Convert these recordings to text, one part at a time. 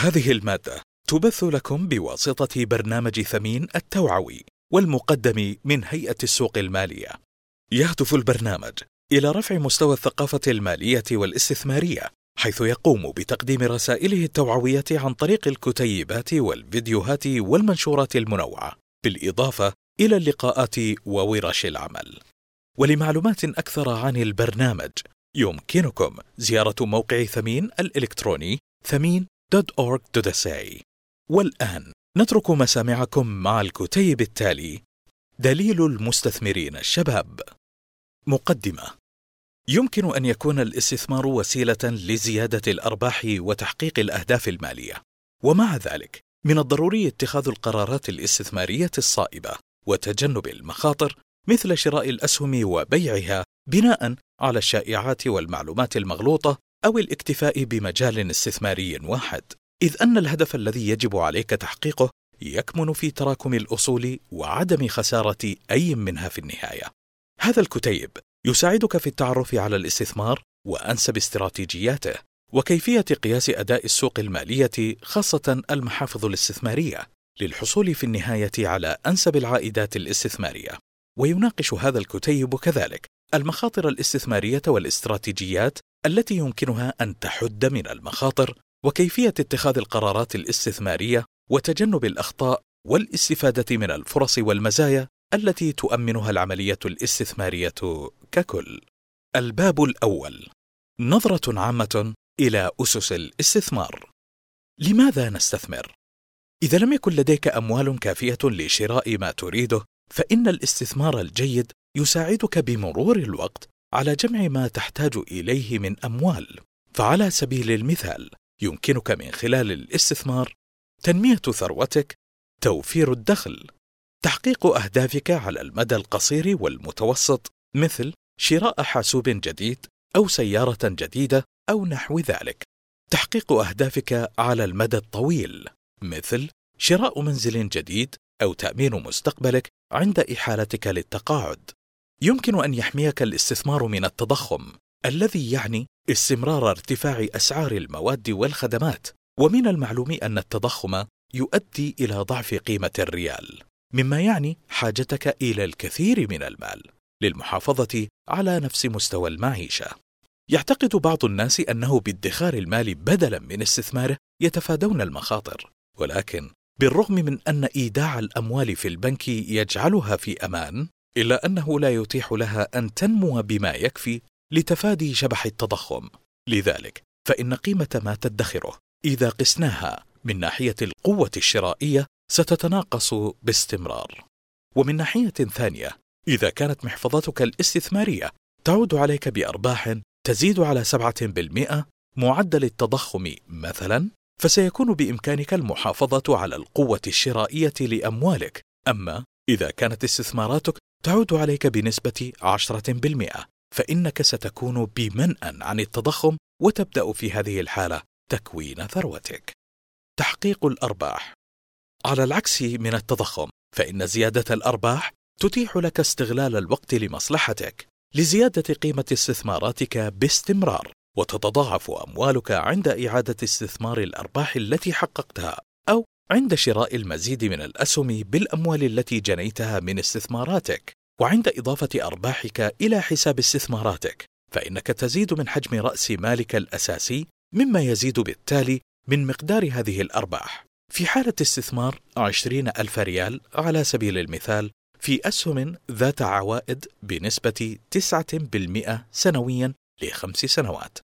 هذه المادة تبث لكم بواسطة برنامج ثمين التوعوي والمقدم من هيئة السوق المالية. يهدف البرنامج إلى رفع مستوى الثقافة المالية والاستثمارية، حيث يقوم بتقديم رسائله التوعوية عن طريق الكتيبات والفيديوهات والمنشورات المنوعة، بالإضافة إلى اللقاءات وورش العمل. ولمعلومات أكثر عن البرنامج يمكنكم زيارة موقع ثمين الإلكتروني ثمين.org.sa والآن نترك مسامعكم مع الكتيب التالي دليل المستثمرين الشباب مقدمة يمكن أن يكون الاستثمار وسيلة لزيادة الأرباح وتحقيق الأهداف المالية. ومع ذلك من الضروري اتخاذ القرارات الاستثمارية الصائبة وتجنب المخاطر مثل شراء الأسهم وبيعها بناء على الشائعات والمعلومات المغلوطة أو الاكتفاء بمجال استثماري واحد إذ أن الهدف الذي يجب عليك تحقيقه يكمن في تراكم الأصول وعدم خسارة أي منها في النهاية. هذا الكتيب يساعدك في التعرف على الاستثمار وأنسب استراتيجياته، وكيفية قياس أداء السوق المالية خاصة المحافظ الاستثمارية، للحصول في النهاية على أنسب العائدات الاستثمارية. ويناقش هذا الكتيب كذلك المخاطر الاستثمارية والاستراتيجيات التي يمكنها أن تحد من المخاطر وكيفية اتخاذ القرارات الاستثمارية وتجنب الأخطاء والاستفادة من الفرص والمزايا التي تؤمنها العملية الاستثمارية ككل. الباب الأول. نظرة عامة إلى أسس الاستثمار. لماذا نستثمر؟ إذا لم يكن لديك أموال كافية لشراء ما تريده فإن الاستثمار الجيد يساعدك بمرور الوقت على جمع ما تحتاج إليه من أموال. فعلى سبيل المثال يمكنك من خلال الاستثمار تنمية ثروتك توفير الدخل. تحقيق أهدافك على المدى القصير والمتوسط مثل شراء حاسوب جديد أو سيارة جديدة أو نحو ذلك. تحقيق أهدافك على المدى الطويل مثل شراء منزل جديد أو تأمين مستقبلك عند إحالتك للتقاعد. يمكن أن يحميك الاستثمار من التضخم الذي يعني استمرار ارتفاع أسعار المواد والخدمات ومن المعلوم أن التضخم يؤدي إلى ضعف قيمة الريال مما يعني حاجتك إلى الكثير من المال للمحافظة على نفس مستوى المعيشة. يعتقد بعض الناس أنه بادخار المال بدلا من استثماره يتفادون المخاطر ولكن بالرغم من أن إيداع الأموال في البنك يجعلها في أمان إلا أنه لا يتيح لها أن تنمو بما يكفي لتفادي شبح التضخم. لذلك فإن قيمة ما تدخره إذا قسناها من ناحية القوة الشرائية ستتناقص باستمرار. ومن ناحية ثانية إذا كانت محفظتك الاستثمارية تعود عليك بأرباح تزيد على 7% معدل التضخم مثلا فسيكون بإمكانك المحافظة على القوة الشرائية لأموالك. أما إذا كانت استثماراتك تعود عليك بنسبة 10% فإنك ستكون بمنأ عن التضخم وتبدأ في هذه الحالة تكوين ثروتك. تحقيق الأرباح. على العكس من التضخم فإن زيادة الأرباح تتيح لك استغلال الوقت لمصلحتك لزيادة قيمة استثماراتك باستمرار وتتضاعف أموالك عند إعادة استثمار الأرباح التي حققتها أو عند شراء المزيد من الأسهم بالأموال التي جنيتها من استثماراتك وعند إضافة أرباحك إلى حساب استثماراتك فإنك تزيد من حجم رأس مالك الأساسي مما يزيد بالتالي من مقدار هذه الأرباح. في حالة استثمار عشرين ألف ريال على سبيل المثال في أسهم ذات عوائد بنسبة 9% سنويا لخمس سنوات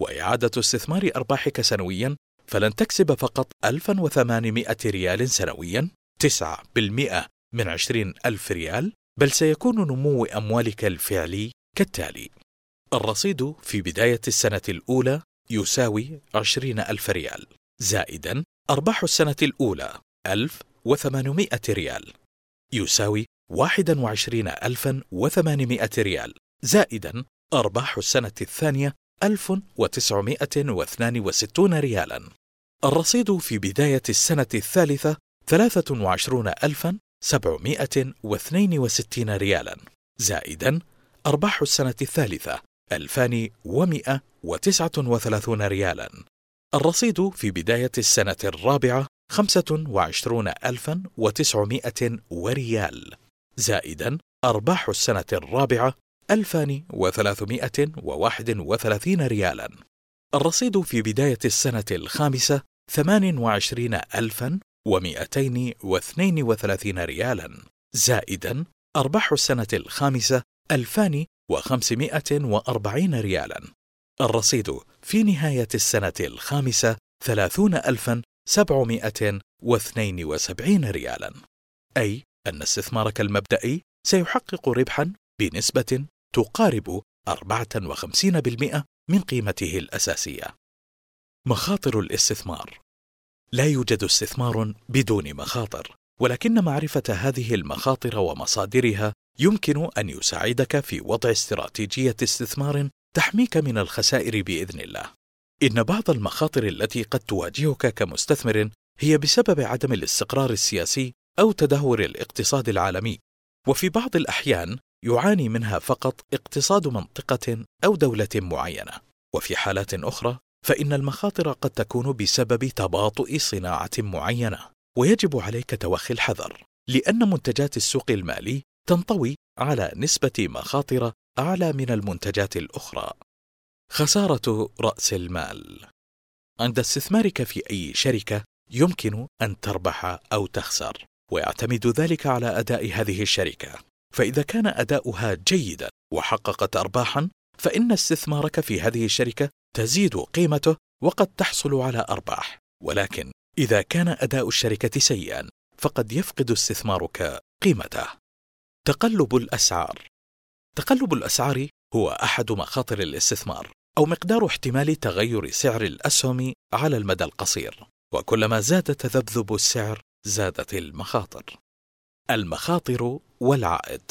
وإعادة استثمار أرباحك سنويا فلن تكسب فقط 1800 ريال سنويا 9% من 20 ألف ريال بل سيكون نمو أموالك الفعلي كالتالي. الرصيد في بداية السنة الأولى يساوي عشرين ألف ريال زائدا أرباح السنة الأولى ألف وثمانمائة ريال يساوي واحدا وعشرين ألفا وثمانمائة ريال زائدا أرباح السنة الثانية ألف وتسعمائة واثنان وستون ريالا. الرصيد في بداية السنة الثالثة ثلاثة وعشرون ألفا سبعمائة واثنين وستين ريالا. زائدا أرباح السنة الثالثة ألفان ومئة وتسعة وثلاثون ريالا. الرصيد في بداية السنة الرابعة خمسة وعشرون ألفا وتسعمائة وريال. زائدا أرباح السنة الرابعة ألفان وثلاثمائة وواحد وثلاثين ريالا. الرصيد في بداية السنة الخامسة ثمان وعشرين ألفا ومائتين واثنين وثلاثين ريالا. زائدا أرباح السنة الخامسة ألفان وخمسمائة وأربعين ريالا. الرصيد في نهاية السنة الخامسة ثلاثون ألفا سبعمائة واثنين وسبعين ريالا. أي أن استثمارك المبدئي سيحقق ربحا بنسبة تقارب 54% من قيمته الأساسية. مخاطر الاستثمار لا يوجد استثمار بدون مخاطر، ولكن معرفة هذه المخاطر ومصادرها يمكن أن يساعدك في وضع استراتيجية استثمار تحميك من الخسائر بإذن الله. إن بعض المخاطر التي قد تواجهك كمستثمر هي بسبب عدم الاستقرار السياسي أو تدهور الاقتصاد العالمي، وفي بعض الأحيان يعاني منها فقط اقتصاد منطقة أو دولة معينة، وفي حالات أخرى فإن المخاطر قد تكون بسبب تباطؤ صناعة معينة، ويجب عليك توخي الحذر، لأن منتجات السوق المالي تنطوي على نسبة مخاطر أعلى من المنتجات الأخرى. خسارة رأس المال. عند استثمارك في أي شركة يمكن أن تربح أو تخسر. ويعتمد ذلك على أداء هذه الشركة. فإذا كان أداؤها جيدا وحققت أرباحا فإن استثمارك في هذه الشركة تزيد قيمته وقد تحصل على أرباح. ولكن إذا كان أداء الشركة سيئا فقد يفقد استثمارك قيمته. تقلب الأسعار. تقلب الأسعار هو أحد مخاطر الاستثمار أو مقدار احتمال تغير سعر الأسهم على المدى القصير. وكلما زاد تذبذب السعر زادت المخاطر. المخاطر والعائد.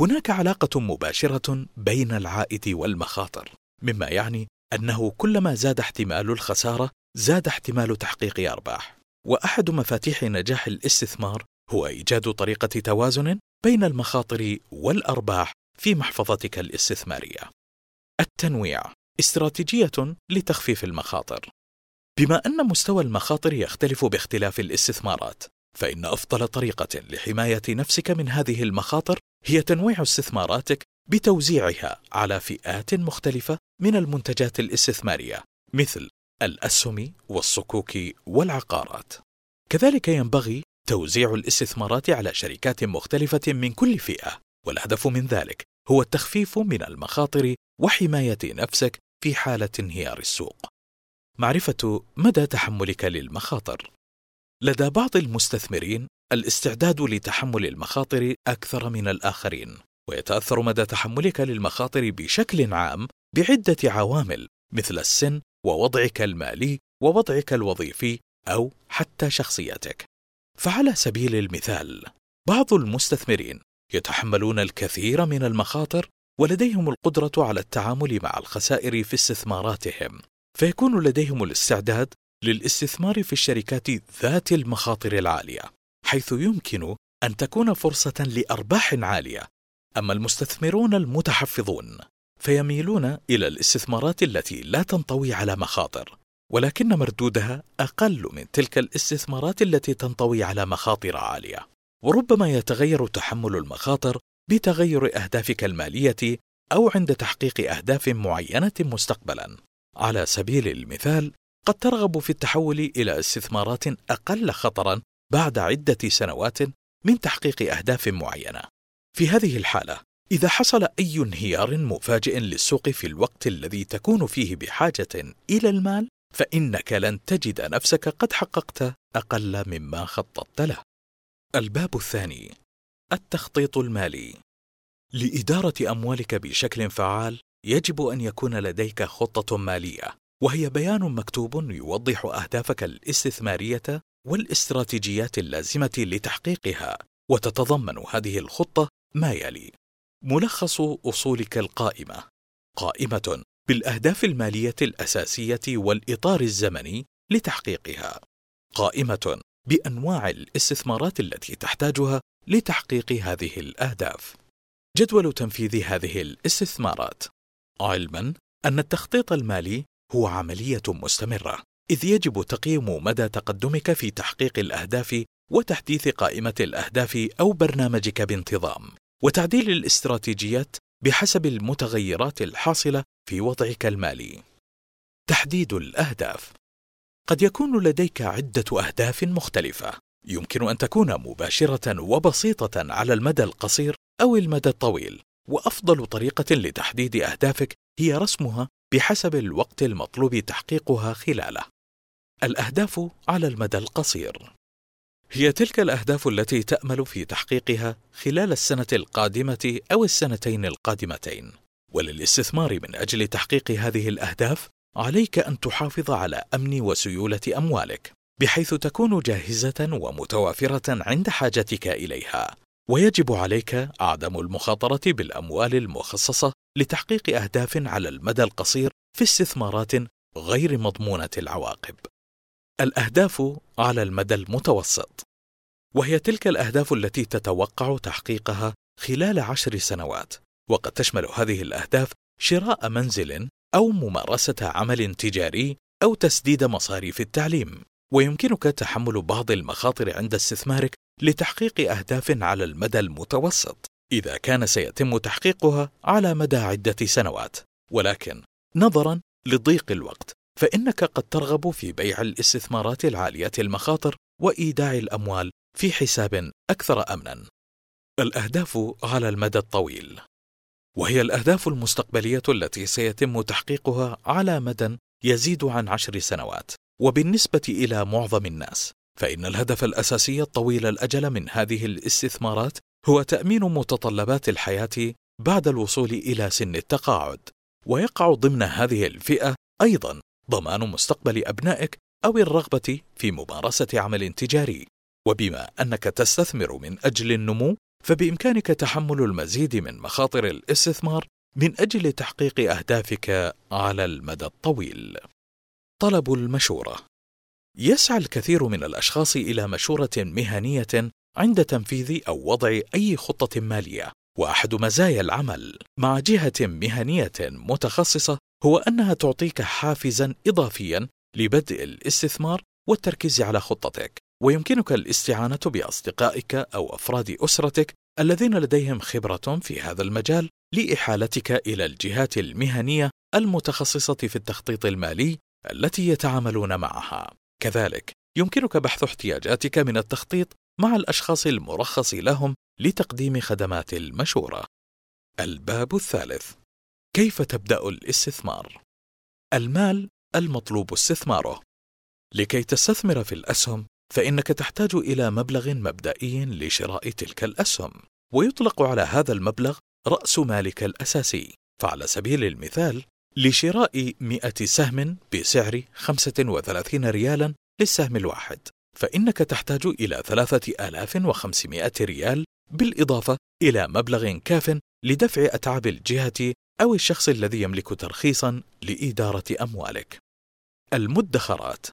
هناك علاقة مباشرة بين العائد والمخاطر مما يعني أنه كلما زاد احتمال الخسارة زاد احتمال تحقيق أرباح. وأحد مفاتيح نجاح الاستثمار هو إيجاد طريقة توازن بين المخاطر والأرباح في محفظتك الاستثمارية. التنويع استراتيجية لتخفيف المخاطر. بما أن مستوى المخاطر يختلف باختلاف الاستثمارات فإن أفضل طريقة لحماية نفسك من هذه المخاطر هي تنويع استثماراتك بتوزيعها على فئات مختلفة من المنتجات الاستثمارية مثل الأسهم والصكوك والعقارات. كذلك ينبغي توزيع الاستثمارات على شركات مختلفة من كل فئة، والهدف من ذلك هو التخفيف من المخاطر وحماية نفسك في حالة انهيار السوق. معرفة مدى تحملك للمخاطر. لدى بعض المستثمرين الاستعداد لتحمل المخاطر أكثر من الآخرين، ويتأثر مدى تحملك للمخاطر بشكل عام بعدة عوامل مثل السن ووضعك المالي ووضعك الوظيفي أو حتى شخصيتك. فعلى سبيل المثال، بعض المستثمرين يتحملون الكثير من المخاطر ولديهم القدرة على التعامل مع الخسائر في استثماراتهم، فيكون لديهم الاستعداد للاستثمار في الشركات ذات المخاطر العالية، حيث يمكن أن تكون فرصة لأرباح عالية. أما المستثمرون المتحفظون فيميلون إلى الاستثمارات التي لا تنطوي على مخاطر، ولكن مردودها أقل من تلك الاستثمارات التي تنطوي على مخاطر عالية. وربما يتغير تحمل المخاطر بتغير أهدافك المالية أو عند تحقيق أهداف معينة مستقبلا. على سبيل المثال، قد ترغب في التحول إلى استثمارات أقل خطرا بعد عدة سنوات من تحقيق أهداف معينة. في هذه الحالة، إذا حصل أي انهيار مفاجئ للسوق في الوقت الذي تكون فيه بحاجة إلى المال، فإنك لن تجد نفسك قد حققت أقل مما خططت له. الباب الثاني: التخطيط المالي. لإدارة أموالك بشكل فعال، يجب أن يكون لديك خطة مالية، وهي بيان مكتوب يوضح أهدافك الاستثمارية والاستراتيجيات اللازمة لتحقيقها، وتتضمن هذه الخطة ما يلي: ملخص أصولك القائمة، قائمة بالأهداف المالية الأساسية والإطار الزمني لتحقيقها، قائمة بأنواع الاستثمارات التي تحتاجها لتحقيق هذه الأهداف. جدول تنفيذ هذه الاستثمارات. علما أن التخطيط المالي هو عملية مستمرة إذ يجب تقييم مدى تقدمك في تحقيق الأهداف وتحديث قائمة الأهداف أو برنامجك بانتظام، وتعديل الاستراتيجيات بحسب المتغيرات الحاصلة في وضعك المالي. تحديد الأهداف قد يكون لديك عدة أهداف مختلفة، يمكن أن تكون مباشرة وبسيطة على المدى القصير أو المدى الطويل، وأفضل طريقة لتحديد أهدافك هي رسمها بحسب الوقت المطلوب تحقيقها خلاله. الأهداف على المدى القصير هي تلك الأهداف التي تأمل في تحقيقها خلال السنة القادمة أو السنتين القادمتين. وللاستثمار من أجل تحقيق هذه الأهداف عليك أن تحافظ على أمن وسيولة أموالك، بحيث تكون جاهزة ومتوافرة عند حاجتك إليها. ويجب عليك عدم المخاطرة بالأموال المخصصة لتحقيق أهداف على المدى القصير في استثمارات غير مضمونة العواقب. الأهداف على المدى المتوسط. وهي تلك الأهداف التي تتوقع تحقيقها خلال عشر سنوات وقد تشمل هذه الأهداف شراء منزل أو ممارسة عمل تجاري أو تسديد مصاريف التعليم. ويمكنك تحمل بعض المخاطر عند استثمارك لتحقيق أهداف على المدى المتوسط. إذا كان سيتم تحقيقها على مدى عدة سنوات. ولكن نظرا لضيق الوقت فإنك قد ترغب في بيع الاستثمارات العالية المخاطر وإيداع الأموال في حساب أكثر أمنا. الأهداف على المدى الطويل. وهي الأهداف المستقبلية التي سيتم تحقيقها على مدى يزيد عن عشر سنوات. وبالنسبة إلى معظم الناس فإن الهدف الأساسي الطويل الأجل من هذه الاستثمارات هو تأمين متطلبات الحياة بعد الوصول إلى سن التقاعد ويقع ضمن هذه الفئة أيضا ضمان مستقبل أبنائك أو الرغبة في ممارسة عمل تجاري وبما أنك تستثمر من أجل النمو فبإمكانك تحمل المزيد من مخاطر الاستثمار من أجل تحقيق أهدافك على المدى الطويل. طلب المشورة يسعى الكثير من الأشخاص إلى مشورة مهنية عند تنفيذ أو وضع أي خطة مالية، وأحد مزايا العمل مع جهة مهنية متخصصة هو أنها تعطيك حافزا إضافيا لبدء الاستثمار والتركيز على خطتك ويمكنك الاستعانة بأصدقائك أو أفراد أسرتك الذين لديهم خبرة في هذا المجال لإحالتك إلى الجهات المهنية المتخصصة في التخطيط المالي التي يتعاملون معها. كذلك يمكنك بحث احتياجاتك من التخطيط مع الأشخاص المرخص لهم لتقديم خدمات المشورة. الباب الثالث كيف تبدأ الاستثمار؟ المال المطلوب استثماره. لكي تستثمر في الأسهم، فإنك تحتاج إلى مبلغ مبدئي لشراء تلك الأسهم، ويطلق على هذا المبلغ رأس مالك الأساسي. فعلى سبيل المثال، لشراء 100 سهم بسعر 35 ريالا للسهم الواحد، فإنك تحتاج إلى 3500 ريال بالإضافة إلى مبلغ كاف لدفع أتعاب الجهة أو الشخص الذي يملك ترخيصا لإدارة أموالك. المدخرات.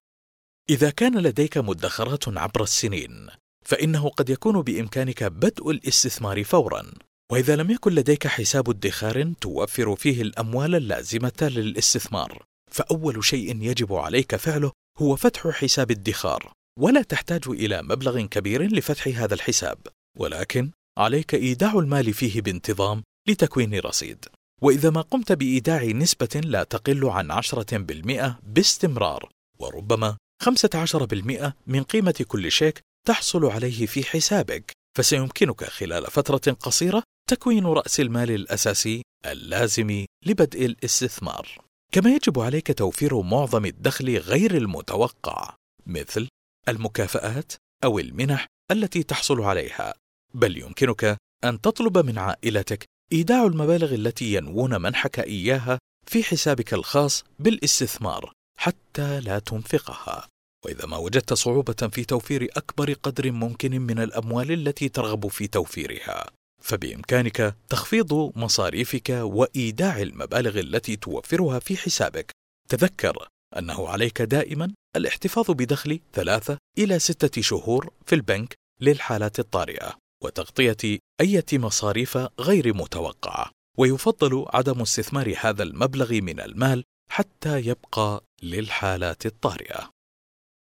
إذا كان لديك مدخرات عبر السنين، فإنه قد يكون بإمكانك بدء الاستثمار فورا، وإذا لم يكن لديك حساب ادخار توفر فيه الأموال اللازمة للاستثمار، فأول شيء يجب عليك فعله هو فتح حساب ادخار، ولا تحتاج إلى مبلغ كبير لفتح هذا الحساب، ولكن عليك إيداع المال فيه بانتظام لتكوين رصيد. وإذا ما قمت بإيداع نسبة لا تقل عن 10% باستمرار وربما 15% من قيمة كل شيك تحصل عليه في حسابك فسيمكنك خلال فترة قصيرة تكوين رأس المال الأساسي اللازم لبدء الاستثمار كما يجب عليك توفير معظم الدخل غير المتوقع مثل المكافآت أو المنح التي تحصل عليها. بل يمكنك أن تطلب من عائلتك إيداع المبالغ التي ينوون منحك إياها في حسابك الخاص بالاستثمار حتى لا تنفقها. وإذا ما وجدت صعوبة في توفير أكبر قدر ممكن من الأموال التي ترغب في توفيرها فبإمكانك تخفيض مصاريفك وإيداع المبالغ التي توفرها في حسابك. تذكر أنه عليك دائما الاحتفاظ بدخل ثلاثة إلى ستة شهور في البنك للحالات الطارئة وتغطية أي مصاريف غير متوقعة ويفضل عدم استثمار هذا المبلغ من المال حتى يبقى للحالات الطارئة.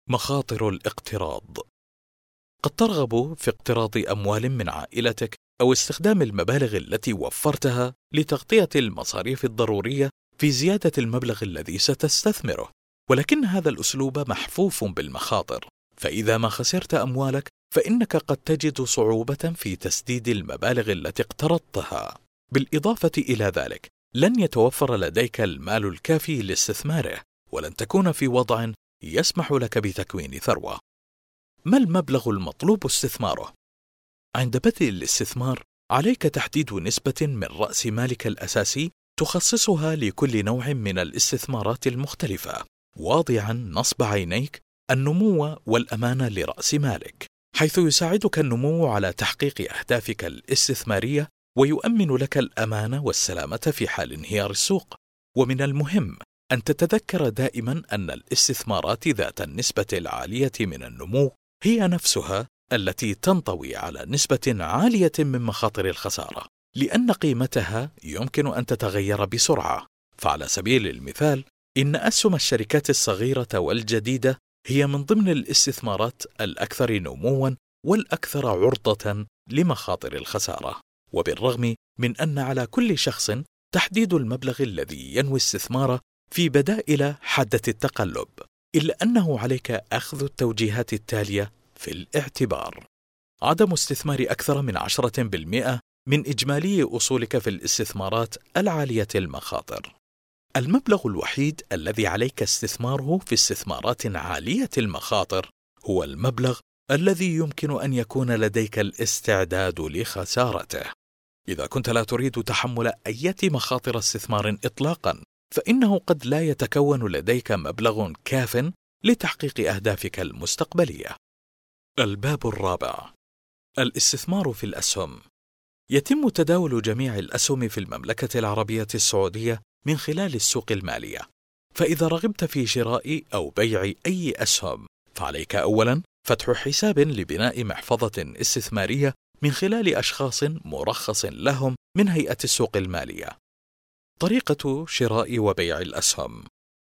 مخاطر الاقتراض قد ترغب في اقتراض أموال من عائلتك أو استخدام المبالغ التي وفرتها لتغطية المصاريف الضرورية في زيادة المبلغ الذي ستستثمره، ولكن هذا الأسلوب محفوف بالمخاطر، فإذا ما خسرت أموالك فإنك قد تجد صعوبة في تسديد المبالغ التي اقترضتها. بالإضافة إلى ذلك، لن يتوفر لديك المال الكافي لاستثماره، ولن تكون في وضع يسمح لك بتكوين ثروة. ما المبلغ المطلوب استثماره؟ عند بدء الاستثمار عليك تحديد نسبة من رأس مالك الأساسي تخصصها لكل نوع من الاستثمارات المختلفة، واضعا نصب عينيك النمو والأمانة لرأس مالك، حيث يساعدك النمو على تحقيق أهدافك الاستثمارية ويؤمن لك الأمان والسلامة في حال انهيار السوق. ومن المهم أن تتذكر دائما أن الاستثمارات ذات النسبة العالية من النمو هي نفسها التي تنطوي على نسبة عالية من مخاطر الخسارة، لأن قيمتها يمكن أن تتغير بسرعة. فعلى سبيل المثال، إن أسهم الشركات الصغيرة والجديدة هي من ضمن الاستثمارات الأكثر نمواً والأكثر عرضة لمخاطر الخسارة. وبالرغم من أن على كل شخص تحديد المبلغ الذي ينوي استثماره في بدائل حادة التقلب، إلا أنه عليك أخذ التوجيهات التالية في الاعتبار عدم استثمار أكثر من عشرة بالمئة من إجمالي أصولك في الاستثمارات العالية المخاطر. المبلغ الوحيد الذي عليك استثماره في استثمارات عالية المخاطر هو المبلغ الذي يمكن أن يكون لديك الاستعداد لخسارته. إذا كنت لا تريد تحمل أي مخاطر استثمار إطلاقا فإنه قد لا يتكون لديك مبلغ كاف لتحقيق أهدافك المستقبلية. الباب الرابع. الاستثمار في الأسهم. يتم تداول جميع الأسهم في المملكة العربية السعودية من خلال السوق المالية. فإذا رغبت في شراء أو بيع أي أسهم فعليك أولا فتح حساب لبناء محفظة استثمارية من خلال أشخاص مرخص لهم من هيئة السوق المالية. طريقة شراء وبيع الأسهم.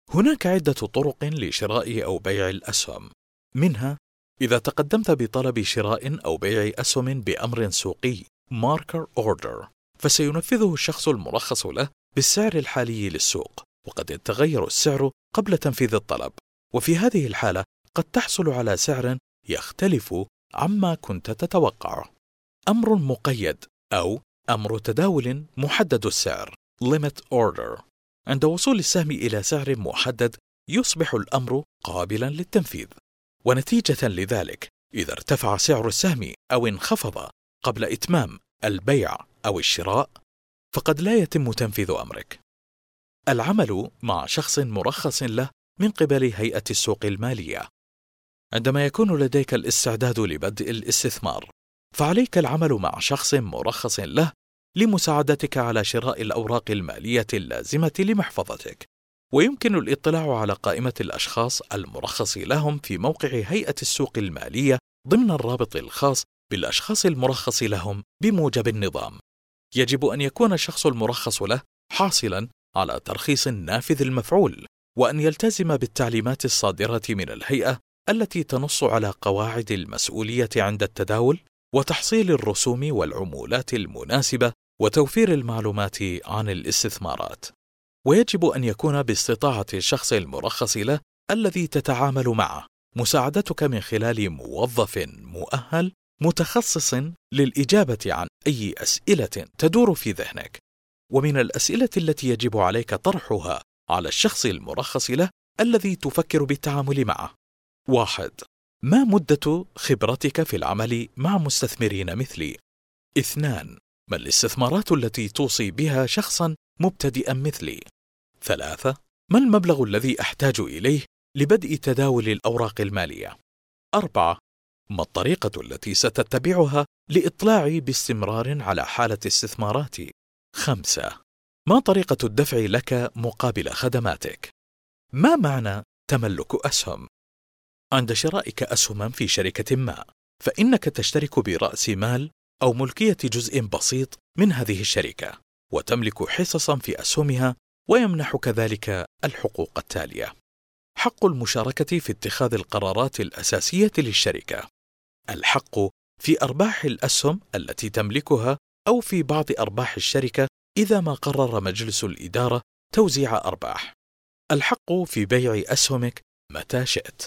هناك عدة طرق لشراء أو بيع الأسهم، منها إذا تقدمت بطلب شراء أو بيع أسهم بأمر سوقي ماركر أوردر فسينفذه الشخص المرخص له بالسعر الحالي للسوق وقد يتغير السعر قبل تنفيذ الطلب. وفي هذه الحالة قد تحصل على سعر يختلف عما كنت تتوقعه أمر مقيد أو أمر تداول محدد السعر Limit Order. عند وصول السهم إلى سعر محدد يصبح الأمر قابلا للتنفيذ. ونتيجة لذلك إذا ارتفع سعر السهم أو انخفض قبل إتمام البيع أو الشراء فقد لا يتم تنفيذ أمرك. العمل مع شخص مرخص له من قبل هيئة السوق المالية. عندما يكون لديك الاستعداد لبدء الاستثمار، فعليك العمل مع شخص مرخص له لمساعدتك على شراء الأوراق المالية اللازمة لمحفظتك. ويمكن الاطلاع على قائمة الأشخاص المرخص لهم في موقع هيئة السوق المالية ضمن الرابط الخاص بالأشخاص المرخص لهم بموجب النظام. يجب أن يكون الشخص المرخص له حاصلا على ترخيص نافذ المفعول، وأن يلتزم بالتعليمات الصادرة من الهيئة التي تنص على قواعد المسؤولية عند التداول وتحصيل الرسوم والعمولات المناسبة وتوفير المعلومات عن الاستثمارات. ويجب أن يكون باستطاعة الشخص المرخص له الذي تتعامل معه مساعدتك من خلال موظف مؤهل متخصص للإجابة عن أي أسئلة تدور في ذهنك. ومن الأسئلة التي يجب عليك طرحها على الشخص المرخص له الذي تفكر بالتعامل معه. واحد: ما مدة خبرتك في العمل مع مستثمرين مثلي؟ اثنان: ما الاستثمارات التي توصي بها شخصا مبتدئا مثلي؟ ثلاثة: ما المبلغ الذي أحتاج إليه لبدء تداول الأوراق المالية؟ أربعة: ما الطريقة التي ستتبعها لإطلاعي باستمرار على حالة استثماراتي؟ خمسة: ما طريقة الدفع لك مقابل خدماتك؟ ما معنى تملك أسهم؟ عند شرائك أسهما في شركة ما، فإنك تشترك برأس مال أو ملكية جزء بسيط من هذه الشركة، وتملك حصصا في أسهمها ويمنحك ذلك الحقوق التالية حق المشاركة في اتخاذ القرارات الأساسية للشركة الحق في أرباح الأسهم التي تملكها أو في بعض أرباح الشركة إذا ما قرر مجلس الإدارة توزيع أرباح. الحق في بيع أسهمك متى شئت.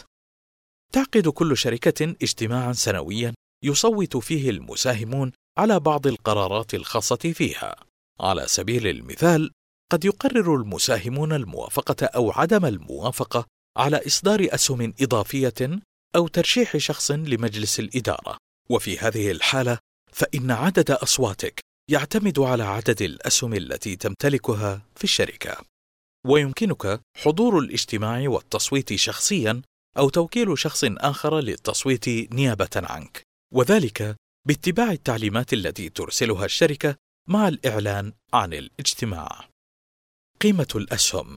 تعقد كل شركة اجتماعا سنويا يصوت فيه المساهمون على بعض القرارات الخاصة فيها. على سبيل المثال قد يقرر المساهمون الموافقة أو عدم الموافقة على إصدار أسهم إضافية أو ترشيح شخص لمجلس الإدارة. وفي هذه الحالة فإن عدد أصواتك يعتمد على عدد الأسهم التي تمتلكها في الشركة. ويمكنك حضور الاجتماع والتصويت شخصيا أو توكيل شخص آخر للتصويت نيابة عنك. وذلك باتباع التعليمات التي ترسلها الشركة مع الإعلان عن الاجتماع. قيمة الأسهم.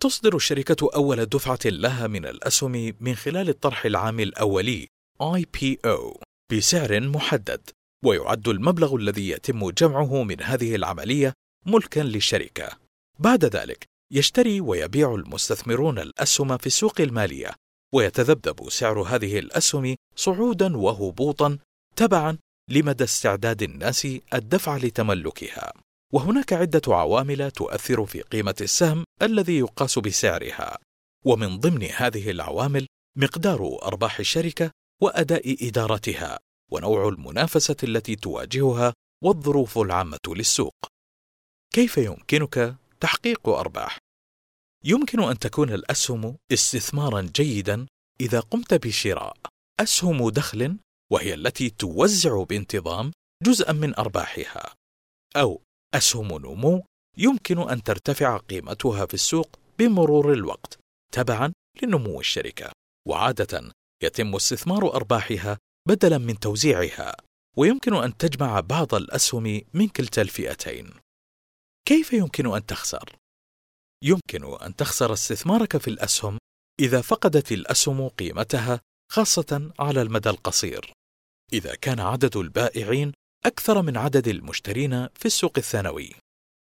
تصدر الشركة أول دفعة لها من الأسهم من خلال الطرح العام الأولي IPO بسعر محدد ويعد المبلغ الذي يتم جمعه من هذه العملية ملكا للشركة. بعد ذلك يشتري ويبيع المستثمرون الأسهم في السوق المالية ويتذبذب سعر هذه الأسهم صعودا وهبوطا تبعا لمدى استعداد الناس الدفع لتملكها. وهناك عدة عوامل تؤثر في قيمة السهم الذي يقاس بسعرها. ومن ضمن هذه العوامل مقدار أرباح الشركة وأداء إدارتها ونوع المنافسة التي تواجهها والظروف العامة للسوق. كيف يمكنك تحقيق أرباح؟ يمكن أن تكون الأسهم استثمارا جيدا إذا قمت بشراء. أسهم دخل وهي التي توزع بانتظام جزءا من أرباحها. أو أسهم نمو يمكن أن ترتفع قيمتها في السوق بمرور الوقت تبعا لنمو الشركة وعادة يتم استثمار أرباحها بدلا من توزيعها ويمكن أن تجمع بعض الأسهم من كلتا الفئتين كيف يمكن أن تخسر؟ يمكن أن تخسر استثمارك في الأسهم إذا فقدت الأسهم قيمتها خاصة على المدى القصير إذا كان عدد البائعين أكثر من عدد المشترين في السوق الثانوي.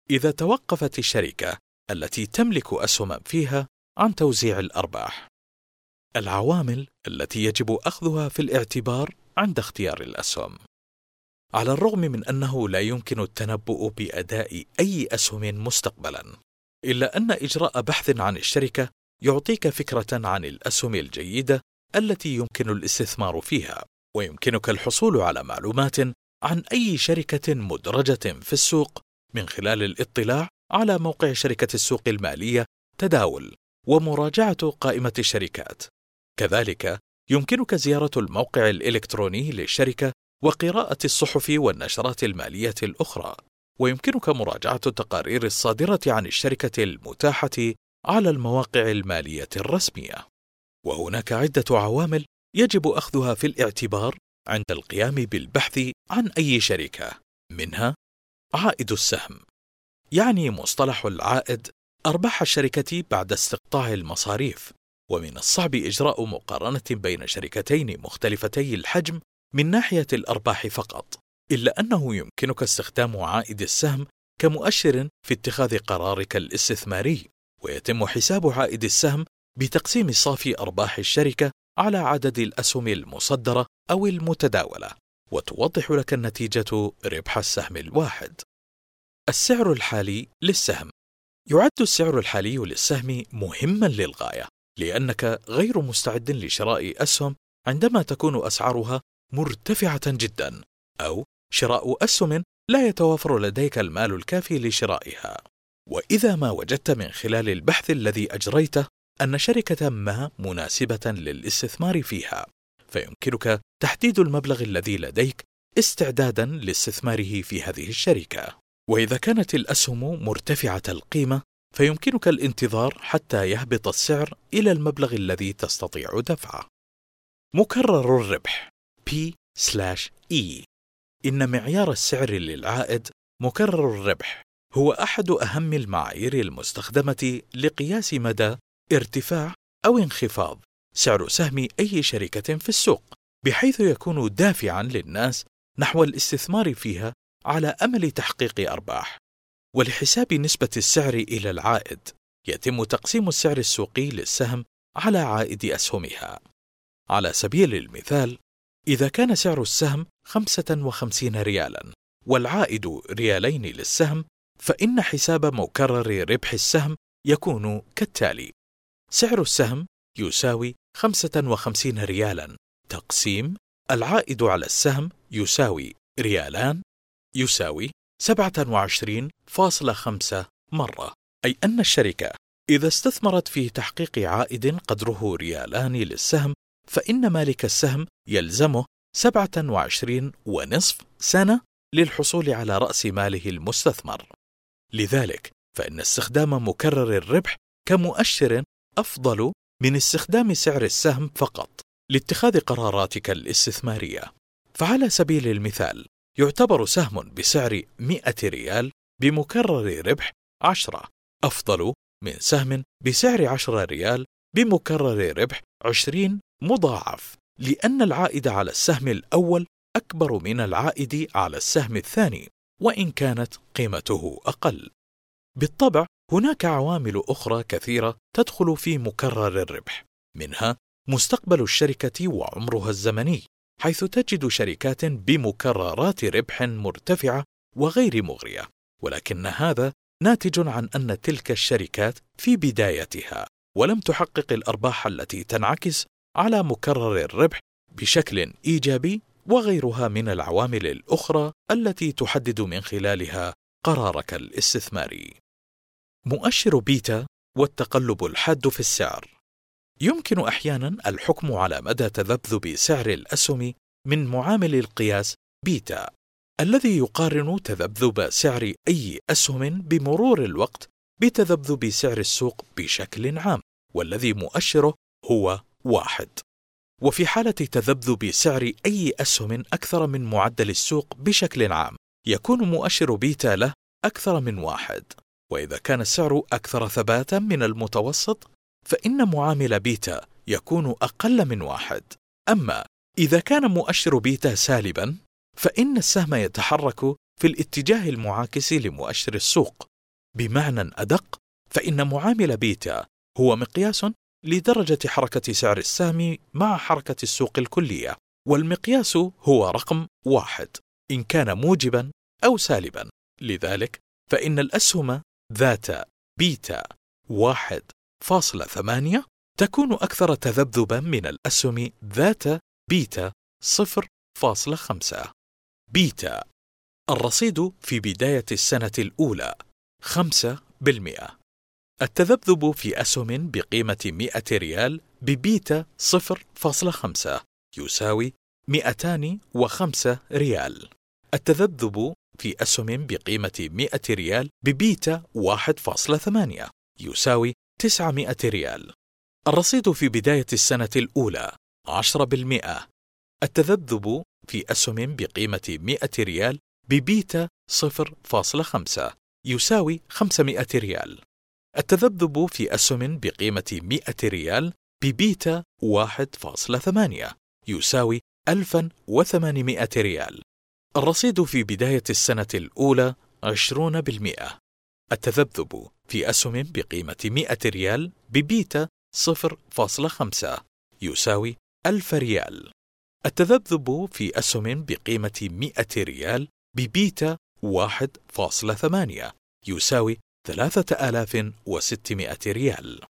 إذا توقفت الشركة التي تملك أسهما فيها عن توزيع الأرباح. العوامل التي يجب أخذها في الاعتبار عند اختيار الأسهم. على الرغم من أنه لا يمكن التنبؤ بأداء أي أسهم مستقبلا إلا أن إجراء بحث عن الشركة يعطيك فكرة عن الأسهم الجيدة التي يمكن الاستثمار فيها ويمكنك الحصول على معلومات عن أي شركة مدرجة في السوق من خلال الاطلاع على موقع شركة السوق المالية تداول ومراجعة قائمة الشركات. كذلك يمكنك زيارة الموقع الإلكتروني للشركة وقراءة الصحف والنشرات المالية الأخرى، ويمكنك مراجعة التقارير الصادرة عن الشركة المتاحة على المواقع المالية الرسمية. وهناك عدة عوامل يجب أخذها في الاعتبار عند القيام بالبحث عن أي شركة، منها عائد السهم، يعني مصطلح العائد أرباح الشركة بعد استقطاع المصاريف، ومن الصعب إجراء مقارنة بين شركتين مختلفتي الحجم من ناحية الأرباح فقط، إلا أنه يمكنك استخدام عائد السهم كمؤشر في اتخاذ قرارك الاستثماري، ويتم حساب عائد السهم بتقسيم صافي أرباح الشركة على عدد الأسهم المصدرة أو المتداولة، وتوضح لك النتيجة ربح السهم الواحد. السعر الحالي للسهم يعد السعر الحالي للسهم مهما للغاية، لأنك غير مستعد لشراء أسهم عندما تكون أسعارها مرتفعة جدا، أو شراء أسهم لا يتوافر لديك المال الكافي لشرائها. وإذا ما وجدت من خلال البحث الذي أجريته أن شركة ما مناسبة للاستثمار فيها، فيمكنك تحديد المبلغ الذي لديك استعدادا لاستثماره في هذه الشركة. وإذا كانت الأسهم مرتفعة القيمة، فيمكنك الانتظار حتى يهبط السعر إلى المبلغ الذي تستطيع دفعه. مكرر الربح P/E إن معيار السعر للعائد مكرر الربح هو أحد أهم المعايير المستخدمة لقياس مدى ارتفاع أو انخفاض سعر سهم أي شركة في السوق بحيث يكون دافعا للناس نحو الاستثمار فيها على أمل تحقيق أرباح. ولحساب نسبة السعر إلى العائد يتم تقسيم السعر السوقي للسهم على عائد أسهمها. على سبيل المثال إذا كان سعر السهم 55 ريالا والعائد ريالين للسهم فإن حساب مكرر ربح السهم يكون كالتالي سعر السهم يساوي 55 ريالا. تقسيم العائد على السهم يساوي ريالان يساوي 27.5 مرة. أي أن الشركة إذا استثمرت في تحقيق عائد قدره ريالان للسهم فإن مالك السهم يلزمه 27 ونصف سنة للحصول على رأس ماله المستثمر. لذلك فإن استخدام مكرر الربح كمؤشر أفضل من استخدام سعر السهم فقط لاتخاذ قراراتك الاستثمارية فعلى سبيل المثال يعتبر سهم بسعر 100 ريال بمكرر ربح 10 أفضل من سهم بسعر 10 ريال بمكرر ربح 20 مضاعف لأن العائد على السهم الأول أكبر من العائد على السهم الثاني وإن كانت قيمته أقل. بالطبع هناك عوامل أخرى كثيرة تدخل في مكرر الربح، منها مستقبل الشركة وعمرها الزمني، حيث تجد شركات بمكررات ربح مرتفعة وغير مغرية، ولكن هذا ناتج عن أن تلك الشركات في بدايتها ولم تحقق الأرباح التي تنعكس على مكرر الربح بشكل إيجابي وغيرها من العوامل الأخرى التي تحدد من خلالها قرارك الاستثماري. مؤشر بيتا والتقلب الحاد في السعر. يمكن أحيانا الحكم على مدى تذبذب سعر الأسهم من معامل القياس بيتا الذي يقارن تذبذب سعر أي أسهم بمرور الوقت بتذبذب سعر السوق بشكل عام والذي مؤشره هو واحد. وفي حالة تذبذب سعر أي أسهم أكثر من معدل السوق بشكل عام يكون مؤشر بيتا له أكثر من واحد. وإذا كان السعر أكثر ثباتا من المتوسط فإن معامل بيتا يكون أقل من واحد. أما إذا كان مؤشر بيتا سالبا فإن السهم يتحرك في الاتجاه المعاكس لمؤشر السوق. بمعنى أدق فإن معامل بيتا هو مقياس لدرجة حركة سعر السهم مع حركة السوق الكلية والمقياس هو رقم واحد. إن كان موجبا أو سالبا. لذلك فإن الأسهم ذات بيتا واحد فاصلة ثمانية تكون أكثر تذبذبا من الأسهم ذات بيتا صفر فاصلة خمسة. بيتا الرصيد في بداية السنة الأولى خمسة بالمئة. التذبذب في أسهم بقيمة 100 ريال ببيتا 0.5 يساوي 205 ريال. التذبذب في أسهم بقيمة 100 ريال ببيتا 1.8 يساوي 900 ريال. الرصيد في بداية السنة الأولى 10% التذبذب في أسهم بقيمة 100 ريال ببيتا 0.5 يساوي 500 ريال. التذبذب في أسهم بقيمة 100 ريال ببيتا 1.8 يساوي 1800 ريال. الرصيد في بداية السنة الأولى 20% التذبذب في أسهم بقيمة 100 ريال ببيتا 0.5 يساوي 1000 ريال. التذبذب في أسهم بقيمة 100 ريال ببيتا 1.8 يساوي 3600 ريال.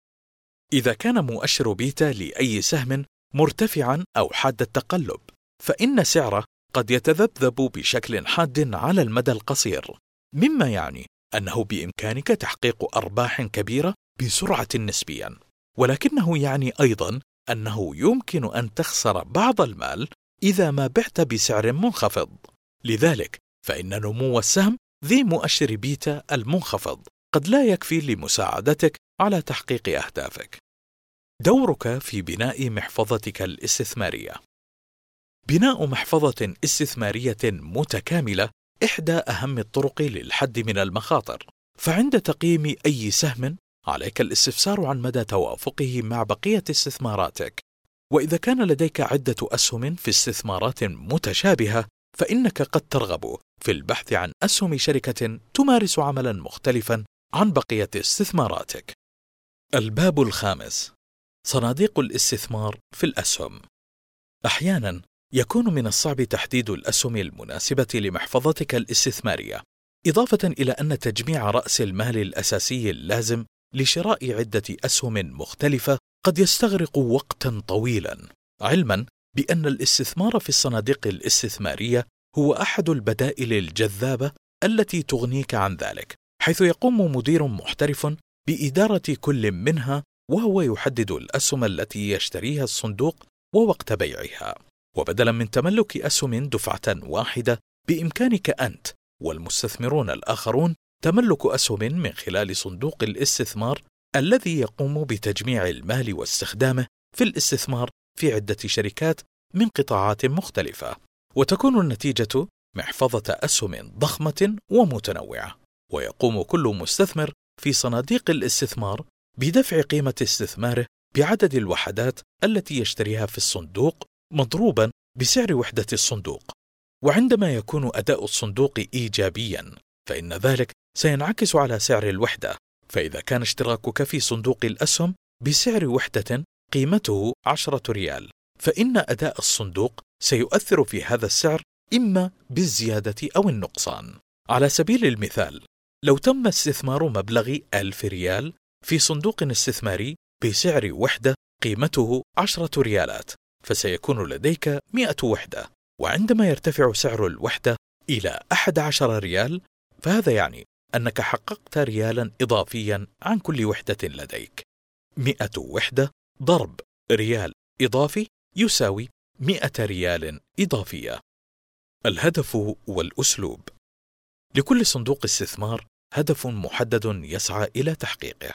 إذا كان مؤشر بيتا لأي سهم مرتفعا أو حاد التقلب فإن سعره قد يتذبذب بشكل حاد على المدى القصير مما يعني أنه بإمكانك تحقيق أرباح كبيرة بسرعة نسبيا ولكنه يعني أيضا أنه يمكن أن تخسر بعض المال إذا ما بعت بسعر منخفض لذلك فإن نمو السهم ذي مؤشر بيتا المنخفض قد لا يكفي لمساعدتك على تحقيق أهدافك. دورك في بناء محفظتك الاستثمارية. بناء محفظة استثمارية متكاملة إحدى أهم الطرق للحد من المخاطر، فعند تقييم أي سهم عليك الاستفسار عن مدى توافقه مع بقية استثماراتك. وإذا كان لديك عدة أسهم في استثمارات متشابهة، فإنك قد ترغب في البحث عن أسهم شركة تمارس عملا مختلفا عن بقية استثماراتك. الباب الخامس صناديق الاستثمار في الأسهم. أحيانا يكون من الصعب تحديد الأسهم المناسبة لمحفظتك الاستثمارية إضافة إلى أن تجميع رأس المال الأساسي اللازم لشراء عدة أسهم مختلفة قد يستغرق وقتا طويلا علما بأن الاستثمار في الصناديق الاستثمارية هو أحد البدائل الجذابة التي تغنيك عن ذلك حيث يقوم مدير محترف بإدارة كل منها وهو يحدد الأسهم التي يشتريها الصندوق ووقت بيعها. وبدلا من تملك أسهم دفعة واحدة بإمكانك أنت والمستثمرون الآخرون تملك أسهم من خلال صندوق الاستثمار الذي يقوم بتجميع المال واستخدامه في الاستثمار في عدة شركات من قطاعات مختلفة. وتكون النتيجة محفظة أسهم ضخمة ومتنوعة. ويقوم كل مستثمر في صناديق الاستثمار بدفع قيمة استثماره بعدد الوحدات التي يشتريها في الصندوق مضروبا بسعر وحدة الصندوق. وعندما يكون أداء الصندوق إيجابيا فإن ذلك سينعكس على سعر الوحدة. فإذا كان اشتراكك في صندوق الأسهم بسعر وحدة قيمته عشرة ريال فإن أداء الصندوق سيؤثر في هذا السعر إما بالزيادة أو النقصان. على سبيل المثال لو تم استثمار مبلغ ألف ريال في صندوق استثماري بسعر وحدة قيمته عشرة ريالات فسيكون لديك مئة وحدة. وعندما يرتفع سعر الوحدة إلى أحد عشر ريال فهذا يعني أنك حققت ريالا إضافيا عن كل وحدة لديك. مئة وحدة ضرب ريال إضافي يساوي مئة ريال إضافية. الهدف والأسلوب. لكل صندوق استثمار هدف محدد يسعى إلى تحقيقه.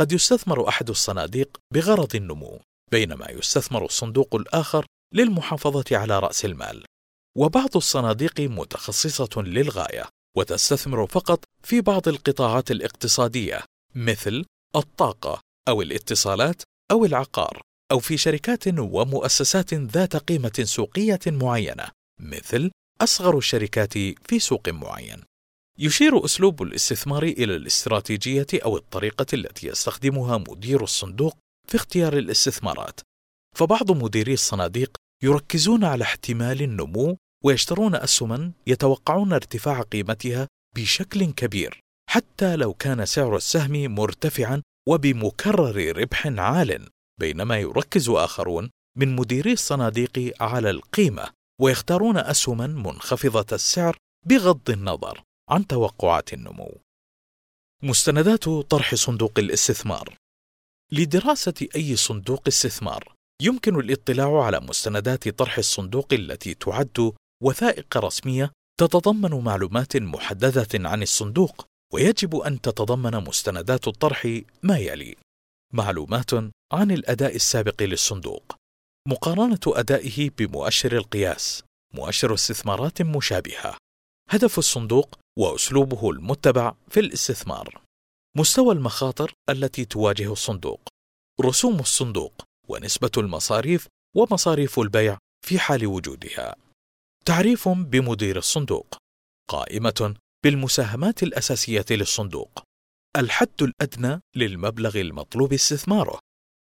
قد يستثمر أحد الصناديق بغرض النمو. بينما يستثمر الصندوق الآخر للمحافظة على رأس المال وبعض الصناديق متخصصة للغاية وتستثمر فقط في بعض القطاعات الاقتصادية مثل الطاقة أو الاتصالات أو العقار أو في شركات ومؤسسات ذات قيمة سوقية معينة مثل أصغر الشركات في سوق معين. يشير أسلوب الاستثمار إلى الاستراتيجية أو الطريقة التي يستخدمها مدير الصندوق في اختيار الاستثمارات. فبعض مديري الصناديق يركزون على احتمال النمو ويشترون أسهما يتوقعون ارتفاع قيمتها بشكل كبير حتى لو كان سعر السهم مرتفعا وبمكرر ربح عال بينما يركز آخرون من مديري الصناديق على القيمة ويختارون أسهما منخفضة السعر بغض النظر عن توقعات النمو. مستندات طرح صندوق الاستثمار لدراسة أي صندوق استثمار يمكن الاطلاع على مستندات طرح الصندوق التي تعد وثائق رسمية تتضمن معلومات محددة عن الصندوق ويجب أن تتضمن مستندات الطرح ما يلي: معلومات عن الأداء السابق للصندوق، مقارنة أدائه بمؤشر القياس، مؤشر استثمارات مشابهة، هدف الصندوق وأسلوبه المتبع في الاستثمار، مستوى المخاطر التي تواجه الصندوق، رسوم الصندوق ونسبة المصاريف ومصاريف البيع في حال وجودها. تعريف بمدير الصندوق، قائمة بالمساهمات الأساسية للصندوق، الحد الأدنى للمبلغ المطلوب استثماره،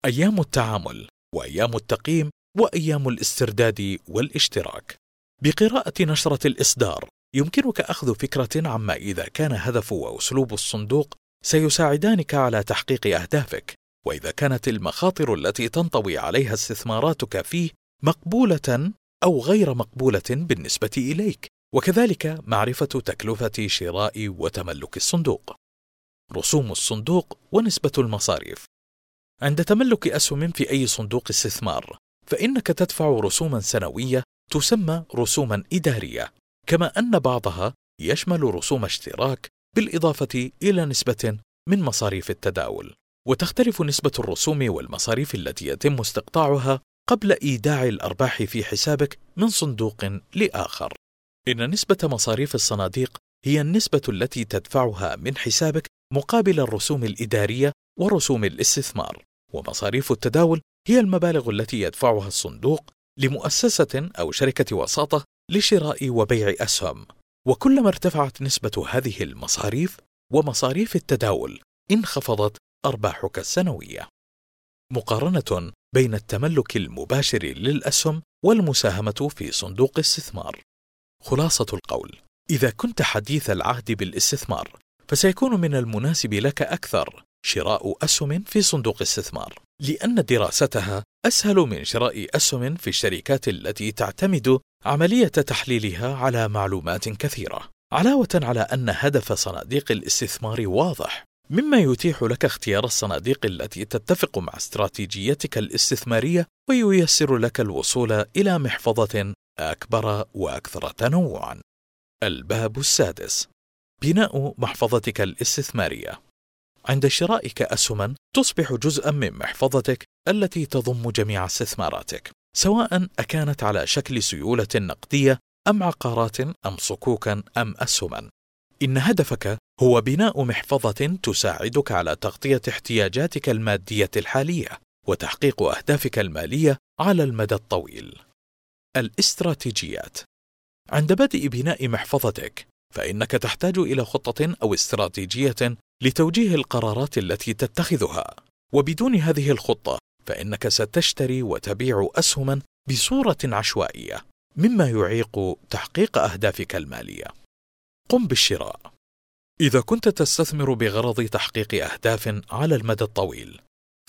أيام التعامل، وأيام التقييم، وأيام الاسترداد والاشتراك. بقراءة نشرة الإصدار يمكنك أخذ فكرة عما إذا كان هدف وأسلوب الصندوق سيساعدانك على تحقيق أهدافك، وإذا كانت المخاطر التي تنطوي عليها استثماراتك فيه مقبولة أو غير مقبولة بالنسبة إليك، وكذلك معرفة تكلفة شراء وتملك الصندوق. رسوم الصندوق ونسبة المصاريف عند تملك أسهم في أي صندوق استثمار فإنك تدفع رسوما سنوية تسمى رسوما إدارية كما أن بعضها يشمل رسوم اشتراك بالإضافة إلى نسبة من مصاريف التداول. وتختلف نسبة الرسوم والمصاريف التي يتم استقطاعها قبل إيداع الأرباح في حسابك من صندوق لآخر. إن نسبة مصاريف الصناديق هي النسبة التي تدفعها من حسابك مقابل الرسوم الإدارية ورسوم الاستثمار. ومصاريف التداول هي المبالغ التي يدفعها الصندوق لمؤسسة أو شركة وساطة لشراء وبيع أسهم. وكلما ارتفعت نسبة هذه المصاريف ومصاريف التداول انخفضت أرباحك السنوية. مقارنة بين التملك المباشر للأسهم والمساهمة في صندوق استثمار. خلاصة القول: إذا كنت حديث العهد بالاستثمار، فسيكون من المناسب لك أكثر شراء أسهم في صندوق استثمار، لأن دراستها أسهل من شراء أسهم في الشركات التي تعتمد عملية تحليلها على معلومات كثيرة. علاوة على أن هدف صناديق الاستثمار واضح، مما يتيح لك اختيار الصناديق التي تتفق مع استراتيجيتك الاستثمارية وييسر لك الوصول إلى محفظة أكبر وأكثر تنوعًا. الباب السادس: بناء محفظتك الاستثمارية. عند شرائك أسهما تصبح جزءا من محفظتك التي تضم جميع استثماراتك، سواء أكانت على شكل سيولة نقدية أم عقارات أم صكوكا أم أسهما. إن هدفك هو بناء محفظة تساعدك على تغطية احتياجاتك المادية الحالية وتحقيق أهدافك المالية على المدى الطويل. الاستراتيجيات عند بدء بناء محفظتك فإنك تحتاج إلى خطة أو استراتيجية لتوجيه القرارات التي تتخذها، وبدون هذه الخطة فإنك ستشتري وتبيع أسهما بصورة عشوائية، مما يعيق تحقيق أهدافك المالية. قم بالشراء. إذا كنت تستثمر بغرض تحقيق أهداف على المدى الطويل،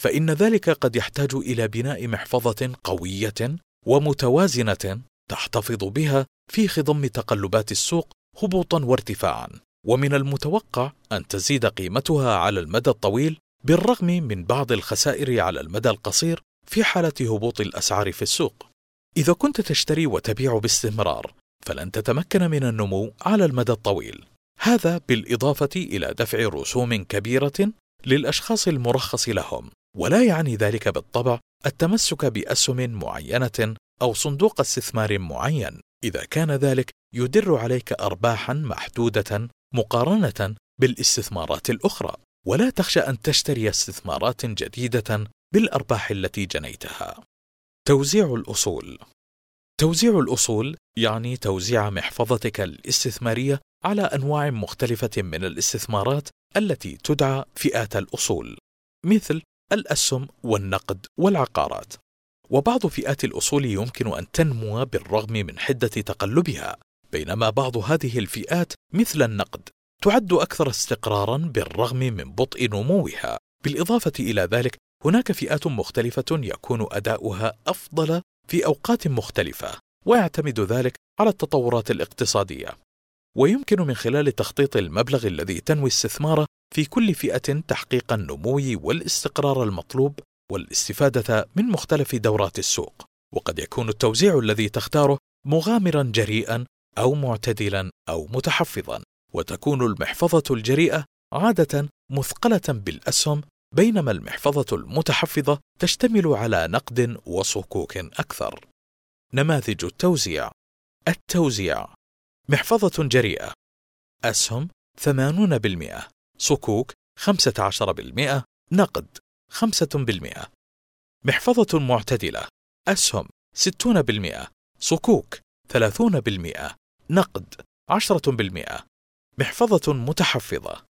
فإن ذلك قد يحتاج إلى بناء محفظة قوية ومتوازنة تحتفظ بها في خضم تقلبات السوق هبوطا وارتفاعا، ومن المتوقع أن تزيد قيمتها على المدى الطويل بالرغم من بعض الخسائر على المدى القصير في حالة هبوط الأسعار في السوق. إذا كنت تشتري وتبيع باستمرار، فلن تتمكن من النمو على المدى الطويل. هذا بالإضافة إلى دفع رسوم كبيرة للأشخاص المرخص لهم، ولا يعني ذلك بالطبع التمسك بأسهم معينة أو صندوق استثمار معين. إذا كان ذلك يدر عليك أرباحا محدودة مقارنة بالاستثمارات الأخرى، ولا تخشى أن تشتري استثمارات جديدة بالأرباح التي جنيتها. توزيع الأصول توزيع الأصول يعني توزيع محفظتك الاستثمارية على أنواع مختلفة من الاستثمارات التي تدعى فئات الأصول، مثل الأسهم والنقد والعقارات. وبعض فئات الأصول يمكن أن تنمو بالرغم من حدة تقلبها، بينما بعض هذه الفئات مثل النقد تعد أكثر استقرارا بالرغم من بطء نموها. بالإضافة إلى ذلك هناك فئات مختلفة يكون أداؤها أفضل في أوقات مختلفة، ويعتمد ذلك على التطورات الاقتصادية. ويمكن من خلال تخطيط المبلغ الذي تنوي استثماره في كل فئة تحقيق النمو والاستقرار المطلوب والاستفادة من مختلف دورات السوق. وقد يكون التوزيع الذي تختاره مغامرا جريئا أو معتدلا أو متحفظا، وتكون المحفظة الجريئة عادة مثقلة بالأسهم بينما المحفظة المتحفظة تشتمل على نقد وصكوك أكثر. نماذج التوزيع التوزيع محفظة جريئة. أسهم 80% صكوك 15% نقد 5% محفظة معتدلة أسهم 60% صكوك 30% نقد 10% محفظة متحفظة.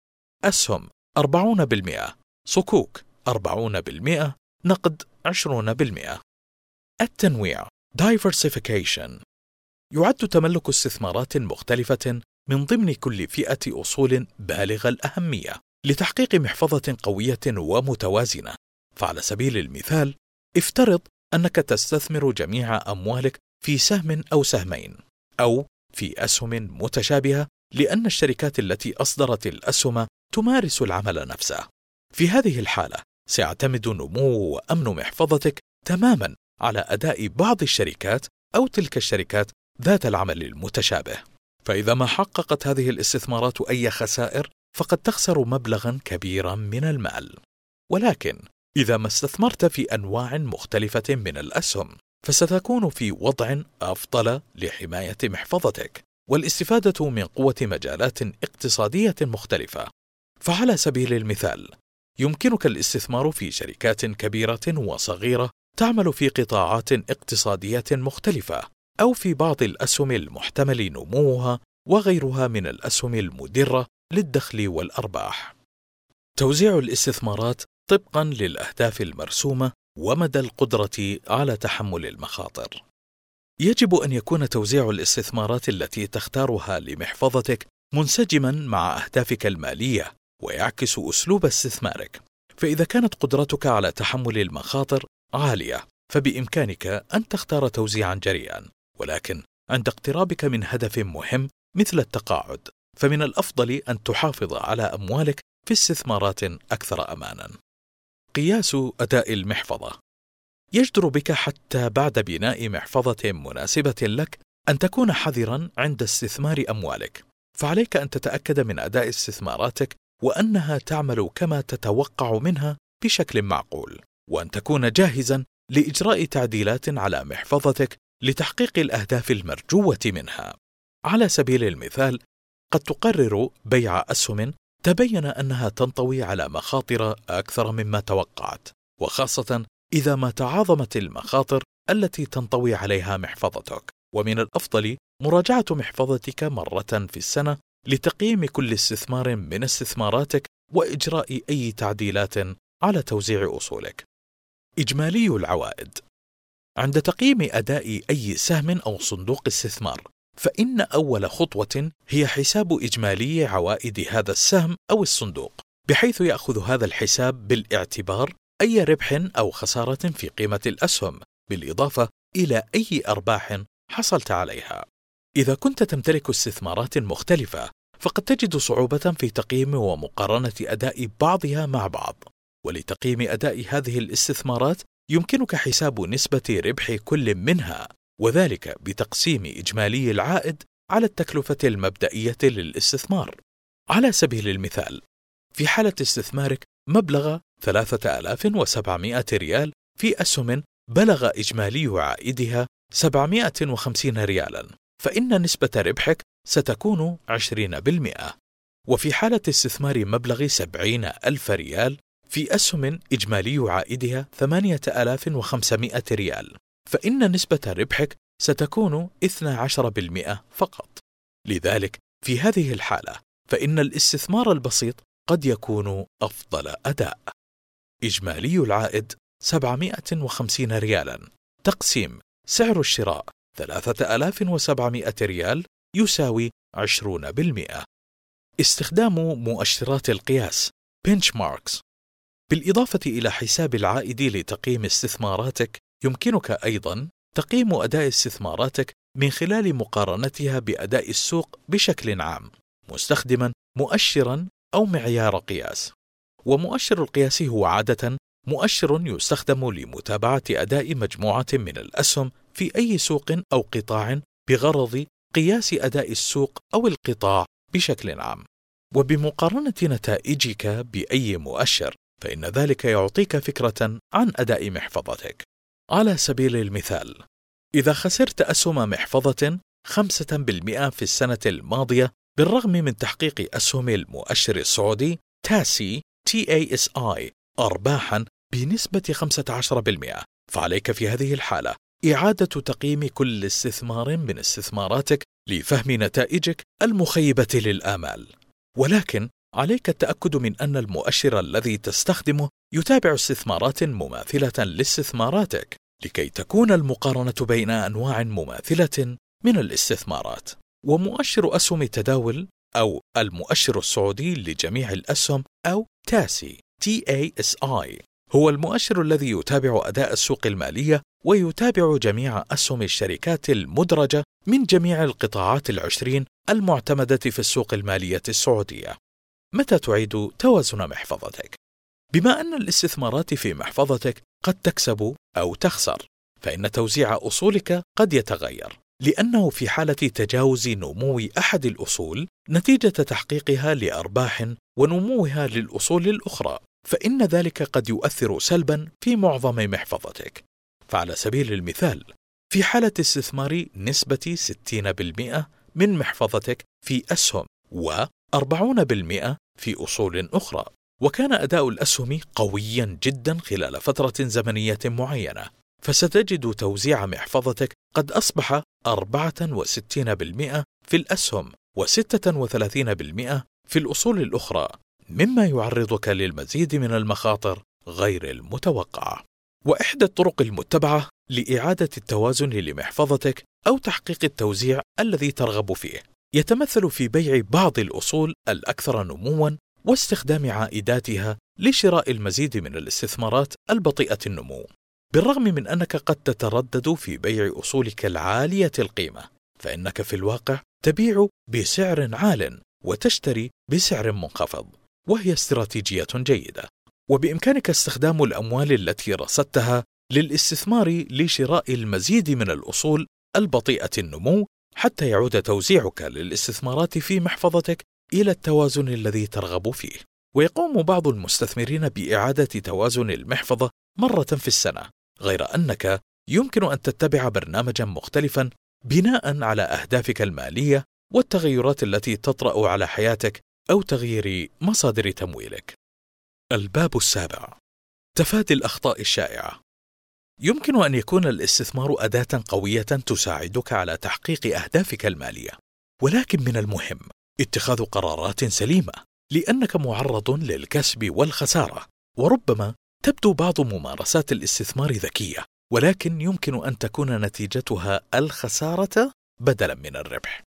أسهم 40% صكوك 40% نقد 20% التنويع. Diversification. يعد تملك استثمارات مختلفة من ضمن كل فئة أصول بالغ الأهمية لتحقيق محفظة قوية ومتوازنة. فعلى سبيل المثال افترض أنك تستثمر جميع أموالك في سهم أو سهمين أو في أسهم متشابهة لأن الشركات التي أصدرت الأسهم تمارس العمل نفسه. في هذه الحالة سيعتمد نمو وأمن محفظتك تماما على أداء بعض الشركات أو تلك الشركات ذات العمل المتشابه. فإذا ما حققت هذه الاستثمارات أي خسائر فقد تخسر مبلغا كبيرا من المال. ولكن إذا ما استثمرت في أنواع مختلفة من الأسهم فستكون في وضع أفضل لحماية محفظتك والاستفادة من قوة مجالات اقتصادية مختلفة. فعلى سبيل المثال، يمكنك الاستثمار في شركات كبيرة وصغيرة تعمل في قطاعات اقتصادية مختلفة، أو في بعض الأسهم المحتمل نموها وغيرها من الأسهم المدرة للدخل والأرباح. توزيع الاستثمارات طبقا للأهداف المرسومة ومدى القدرة على تحمل المخاطر. يجب أن يكون توزيع الاستثمارات التي تختارها لمحفظتك منسجما مع أهدافك المالية ويعكس أسلوب استثمارك. فإذا كانت قدرتك على تحمل المخاطر عالية، فبإمكانك أن تختار توزيعا جريئا، ولكن عند اقترابك من هدف مهم مثل التقاعد، فمن الأفضل أن تحافظ على أموالك في استثمارات أكثر أمانا. قياس أداء المحفظة يجدر بك حتى بعد بناء محفظة مناسبة لك أن تكون حذرا عند استثمار أموالك، فعليك أن تتأكد من أداء استثماراتك وأنها تعمل كما تتوقع منها بشكل معقول، وأن تكون جاهزا لإجراء تعديلات على محفظتك لتحقيق الأهداف المرجوة منها. على سبيل المثال، قد تقرر بيع أسهم تبين أنها تنطوي على مخاطر أكثر مما توقعت، وخاصة إذا ما تعاظمت المخاطر التي تنطوي عليها محفظتك، ومن الأفضل مراجعة محفظتك مرة في السنة لتقييم كل استثمار من استثماراتك وإجراء أي تعديلات على توزيع أصولك. إجمالي العوائد عند تقييم أداء أي سهم أو صندوق استثمار، فإن أول خطوة هي حساب إجمالي عوائد هذا السهم أو الصندوق، بحيث يأخذ هذا الحساب بالإعتبار أي ربح أو خسارة في قيمة الأسهم، بالإضافة إلى أي أرباح حصلت عليها. إذا كنت تمتلك استثمارات مختلفة، فقد تجد صعوبة في تقييم ومقارنة أداء بعضها مع بعض. ولتقييم أداء هذه الاستثمارات يمكنك حساب نسبة ربح كل منها، وذلك بتقسيم إجمالي العائد على التكلفة المبدئية للاستثمار. على سبيل المثال، في حالة استثمارك مبلغ 3700 ريال في أسهم بلغ إجمالي عائدها 750 ريالا فإن نسبة ربحك ستكون 20% وفي حالة استثمار مبلغ 70 ألف ريال في أسهم إجمالي عائدها 8500 ريال فإن نسبة ربحك ستكون 12% فقط. لذلك في هذه الحالة فإن الاستثمار البسيط قد يكون أفضل أداء. إجمالي العائد 750 ريالا. تقسيم سعر الشراء 3700 ريال يساوي 20% استخدام مؤشرات القياس benchmarks. بالإضافة إلى حساب العائد لتقييم استثماراتك يمكنك أيضا تقييم أداء استثماراتك من خلال مقارنتها بأداء السوق بشكل عام مستخدما مؤشرا أو معيار قياس. ومؤشر القياس هو عادة مؤشر يستخدم لمتابعة أداء مجموعة من الأسهم في أي سوق أو قطاع بغرض قياس أداء السوق أو القطاع بشكل عام. وبمقارنة نتائجك بأي مؤشر، فإن ذلك يعطيك فكرة عن أداء محفظتك. على سبيل المثال، إذا خسرت أسهم محفظة 5% في السنة الماضية بالرغم من تحقيق أسهم المؤشر السعودي تاسي TASI أرباحا بنسبة 15% فعليك في هذه الحالة إعادة تقييم كل استثمار من استثماراتك لفهم نتائجك المخيبة للآمال. ولكن عليك التأكد من أن المؤشر الذي تستخدمه يتابع استثمارات مماثلة لاستثماراتك لكي تكون المقارنة بين أنواع مماثلة من الاستثمارات. ومؤشر أسهم التداول أو المؤشر السعودي لجميع الأسهم أو تاسي TASI هو المؤشر الذي يتابع أداء السوق المالية ويتابع جميع أسهم الشركات المدرجة من جميع القطاعات العشرين المعتمدة في السوق المالية السعودية. متى تعيد توازن محفظتك؟ بما أن الاستثمارات في محفظتك قد تكسب أو تخسر، فإن توزيع أصولك قد يتغير، لأنه في حالة تجاوز نمو أحد الأصول نتيجة تحقيقها لأرباح ونموها للأصول الأخرى، فإن ذلك قد يؤثر سلبا في معظم محفظتك. فعلى سبيل المثال، في حالة استثمار نسبة 60% من محفظتك في أسهم و 40% في أصول أخرى، وكان أداء الأسهم قويا جدا خلال فترة زمنية معينة، فستجد توزيع محفظتك قد أصبح 64% في الأسهم و36% في الأصول الأخرى مما يعرضك للمزيد من المخاطر غير المتوقعة. وإحدى الطرق المتبعة لإعادة التوازن لمحفظتك أو تحقيق التوزيع الذي ترغب فيه يتمثل في بيع بعض الأصول الأكثر نمواً واستخدام عائداتها لشراء المزيد من الاستثمارات البطيئة النمو. بالرغم من أنك قد تتردد في بيع أصولك العالية القيمة، فإنك في الواقع تبيع بسعر عال وتشتري بسعر منخفض، وهي استراتيجية جيدة. وبإمكانك استخدام الأموال التي رصدتها للاستثمار لشراء المزيد من الأصول البطيئة النمو حتى يعود توزيعك للاستثمارات في محفظتك إلى التوازن الذي ترغب فيه. ويقوم بعض المستثمرين بإعادة توازن المحفظة مرة في السنة، غير أنك يمكن أن تتبع برنامجا مختلفا بناء على أهدافك المالية والتغيرات التي تطرأ على حياتك أو تغيير مصادر تمويلك. الباب السابع تفادي الأخطاء الشائعة يمكن أن يكون الاستثمار أداة قوية تساعدك على تحقيق أهدافك المالية، ولكن من المهم اتخاذ قرارات سليمة، لأنك معرض للكسب والخسارة، وربما تبدو بعض ممارسات الاستثمار ذكية، ولكن يمكن أن تكون نتيجتها الخسارة بدلا من الربح.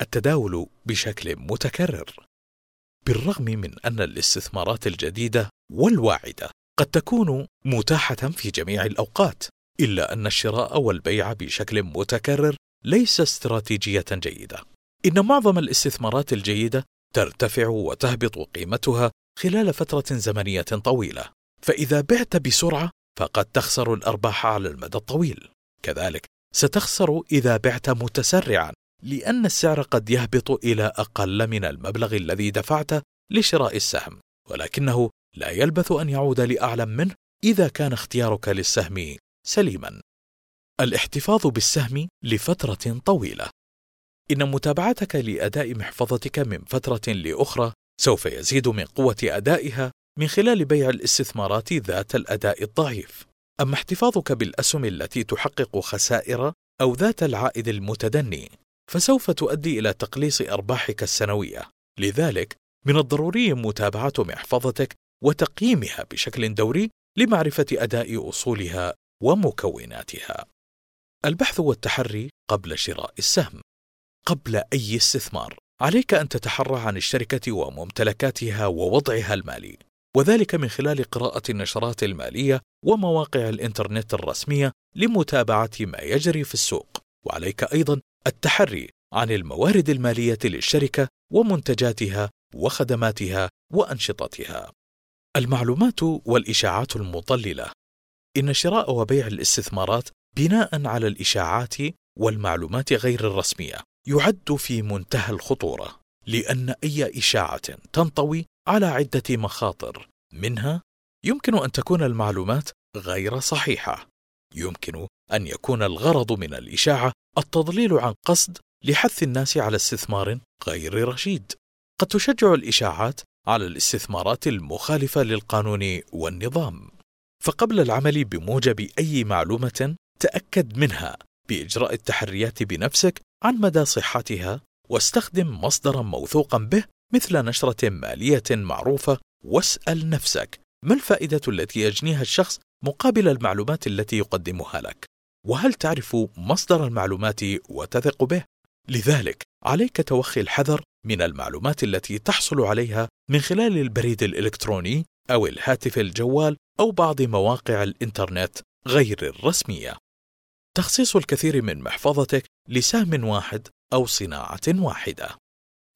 التداول بشكل متكرر بالرغم من أن الاستثمارات الجديدة والواعدة قد تكون متاحة في جميع الأوقات، إلا أن الشراء والبيع بشكل متكرر ليس استراتيجية جيدة. إن معظم الاستثمارات الجيدة ترتفع وتهبط قيمتها خلال فترة زمنية طويلة، فإذا بعت بسرعة فقد تخسر الأرباح على المدى الطويل. كذلك ستخسر إذا بعت متسرعا لأن السعر قد يهبط إلى أقل من المبلغ الذي دفعته لشراء السهم، ولكنه لا يلبث أن يعود لأعلى منه إذا كان اختيارك للسهم سليما. الاحتفاظ بالسهم لفترة طويلة إن متابعتك لأداء محفظتك من فترة لأخرى سوف يزيد من قوة أدائها من خلال بيع الاستثمارات ذات الأداء الضعيف. أما احتفاظك بالأسهم التي تحقق خسائر أو ذات العائد المتدني فسوف تؤدي إلى تقليص أرباحك السنوية. لذلك من الضروري متابعة محفظتك وتقييمها بشكل دوري لمعرفة أداء أصولها ومكوناتها. البحث والتحري قبل شراء السهم. قبل أي استثمار، عليك أن تتحرى عن الشركة وممتلكاتها ووضعها المالي، وذلك من خلال قراءة النشرات المالية ومواقع الإنترنت الرسمية لمتابعة ما يجري في السوق، وعليك أيضا التحري عن الموارد المالية للشركة ومنتجاتها وخدماتها وأنشطتها. المعلومات والإشاعات المضللة إن شراء وبيع الاستثمارات بناء على الإشاعات والمعلومات غير الرسمية يعد في منتهى الخطورة لأن أي إشاعة تنطوي على عدة مخاطر. منها يمكن أن تكون المعلومات غير صحيحة. يمكن أن يكون الغرض من الإشاعة التضليل عن قصد لحث الناس على استثمار غير رشيد. قد تشجع الإشاعات على الاستثمارات المخالفة للقانون والنظام. فقبل العمل بموجب أي معلومة تأكد منها بإجراء التحريات بنفسك عن مدى صحتها واستخدم مصدرا موثوقا به مثل نشرة مالية معروفة واسأل نفسك ما الفائدة التي يجنيها الشخص مقابل المعلومات التي يقدمها لك؟ وهل تعرف مصدر المعلومات وتثق به؟ لذلك عليك توخي الحذر من المعلومات التي تحصل عليها من خلال البريد الإلكتروني أو الهاتف الجوال أو بعض مواقع الإنترنت غير الرسمية. تخصيص الكثير من محفظتك لسهم واحد أو صناعة واحدة.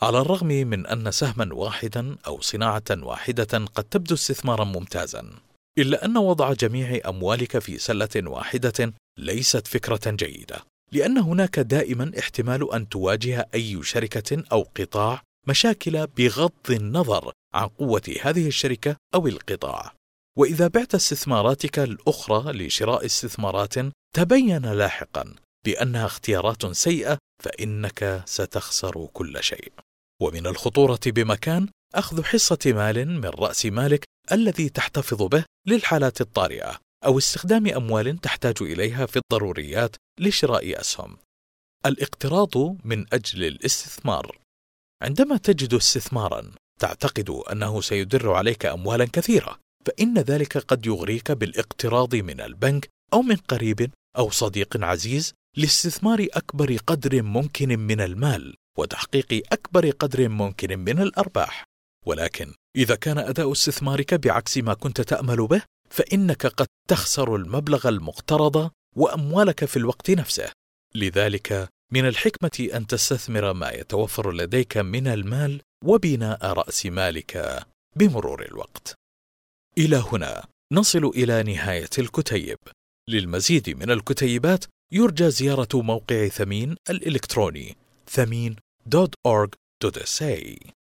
على الرغم من أن سهما واحدا أو صناعة واحدة قد تبدو استثمارا ممتازا، إلا أن وضع جميع أموالك في سلة واحدة ليست فكرة جيدة، لأن هناك دائما احتمال أن تواجه أي شركة أو قطاع مشاكل بغض النظر عن قوة هذه الشركة أو القطاع. وإذا بعت استثماراتك الأخرى لشراء استثمارات تبين لاحقا بأنها اختيارات سيئة فإنك ستخسر كل شيء. ومن الخطورة بمكان أخذ حصة مال من رأس مالك الذي تحتفظ به للحالات الطارئة أو استخدام أموال تحتاج إليها في الضروريات لشراء أسهم. الاقتراض من أجل الاستثمار عندما تجد استثمارا تعتقد أنه سيدر عليك أموالا كثيرة فإن ذلك قد يغريك بالاقتراض من البنك أو من قريب أو صديق عزيز لاستثمار أكبر قدر ممكن من المال وتحقيق أكبر قدر ممكن من الأرباح. ولكن إذا كان أداء استثمارك بعكس ما كنت تأمل به فإنك قد تخسر المبلغ المقترض وأموالك في الوقت نفسه. لذلك من الحكمة أن تستثمر ما يتوفر لديك من المال وبناء رأس مالك بمرور الوقت. إلى هنا نصل إلى نهاية الكتيب. للمزيد من الكتيبات يرجى زيارة موقع ثمين الإلكتروني. thameen.org.sa